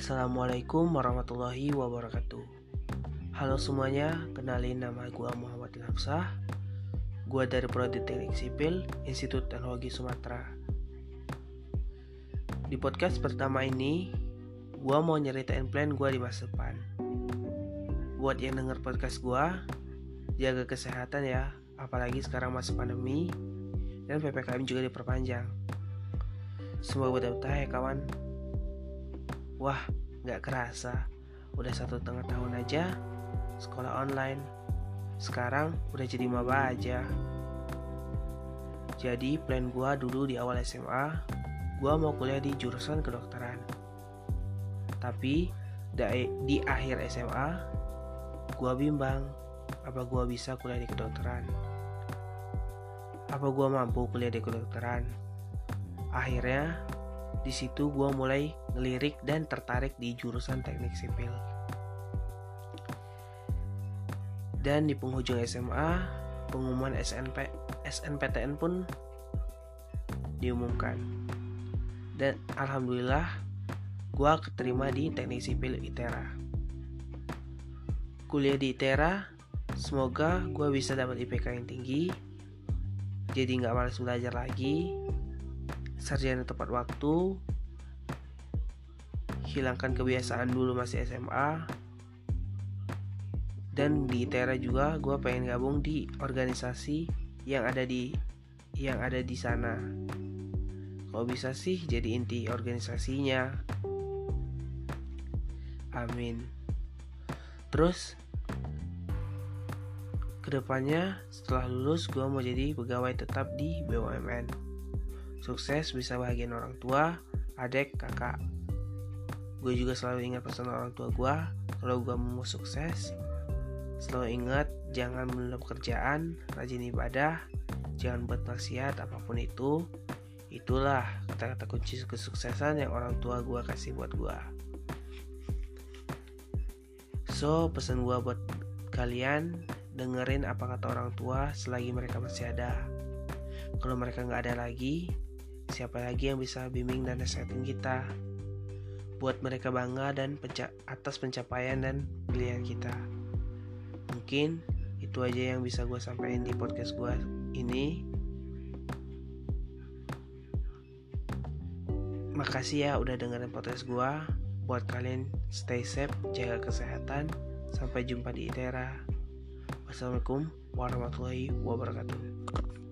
Assalamualaikum warahmatullahi wabarakatuh. Halo semuanya, kenalin nama gue Muhammad Ilhamsah Gue dari Prodi Teknik Sipil, Institut Teknologi Sumatera. Di podcast pertama ini, gue mau nyeritain plan gue di masa depan. Buat yang denger podcast gue, jaga kesehatan ya Apalagi sekarang masih pandemi dan PPKM juga diperpanjang. Semoga betah ya kawan Wah, gak kerasa. Udah satu setengah tahun aja sekolah online. Sekarang udah jadi maba aja. Jadi plan gua dulu di awal SMA, gua mau kuliah di jurusan kedokteran. Tapi di akhir SMA, gua bimbang apa gua bisa kuliah di kedokteran. Apa gua mampu kuliah di kedokteran? Akhirnya di situ gue mulai ngelirik dan tertarik di jurusan teknik sipil. Dan di penghujung SMA, pengumuman SNP, SNPTN pun diumumkan. Dan alhamdulillah, gue keterima di teknik sipil ITERA. Kuliah di ITERA, semoga gue bisa dapat IPK yang tinggi, jadi nggak males belajar lagi, sarjana tepat waktu, hilangkan kebiasaan dulu masih SMA, dan di Tera juga gue pengen gabung di organisasi yang ada di yang ada di sana. Kalau bisa sih jadi inti organisasinya. Amin. Terus ke depannya setelah lulus gue mau jadi pegawai tetap di BUMN Sukses bisa bahagian orang tua, adik, kakak. Gue juga selalu ingat pesan orang tua gue, kalau gue mau sukses, selalu ingat jangan menunda pekerjaan, rajin ibadah, jangan buat maksiat apa pun itu. Itulah kata-kata kunci kesuksesan yang orang tua gue kasih buat gue. So, pesan gue buat kalian dengerin apa kata orang tua selagi mereka masih ada. Kalau mereka nggak ada lagi, siapa lagi yang bisa bimbing dan nasehatin kita buat mereka bangga dan penca atas pencapaian dan pilihan kita. Mungkin itu aja yang bisa gue sampaikan di podcast gue ini. Makasih ya udah dengerin podcast gue buat kalian stay safe jaga kesehatan. Sampai jumpa di ITERA wassalamualaikum warahmatullahi wabarakatuh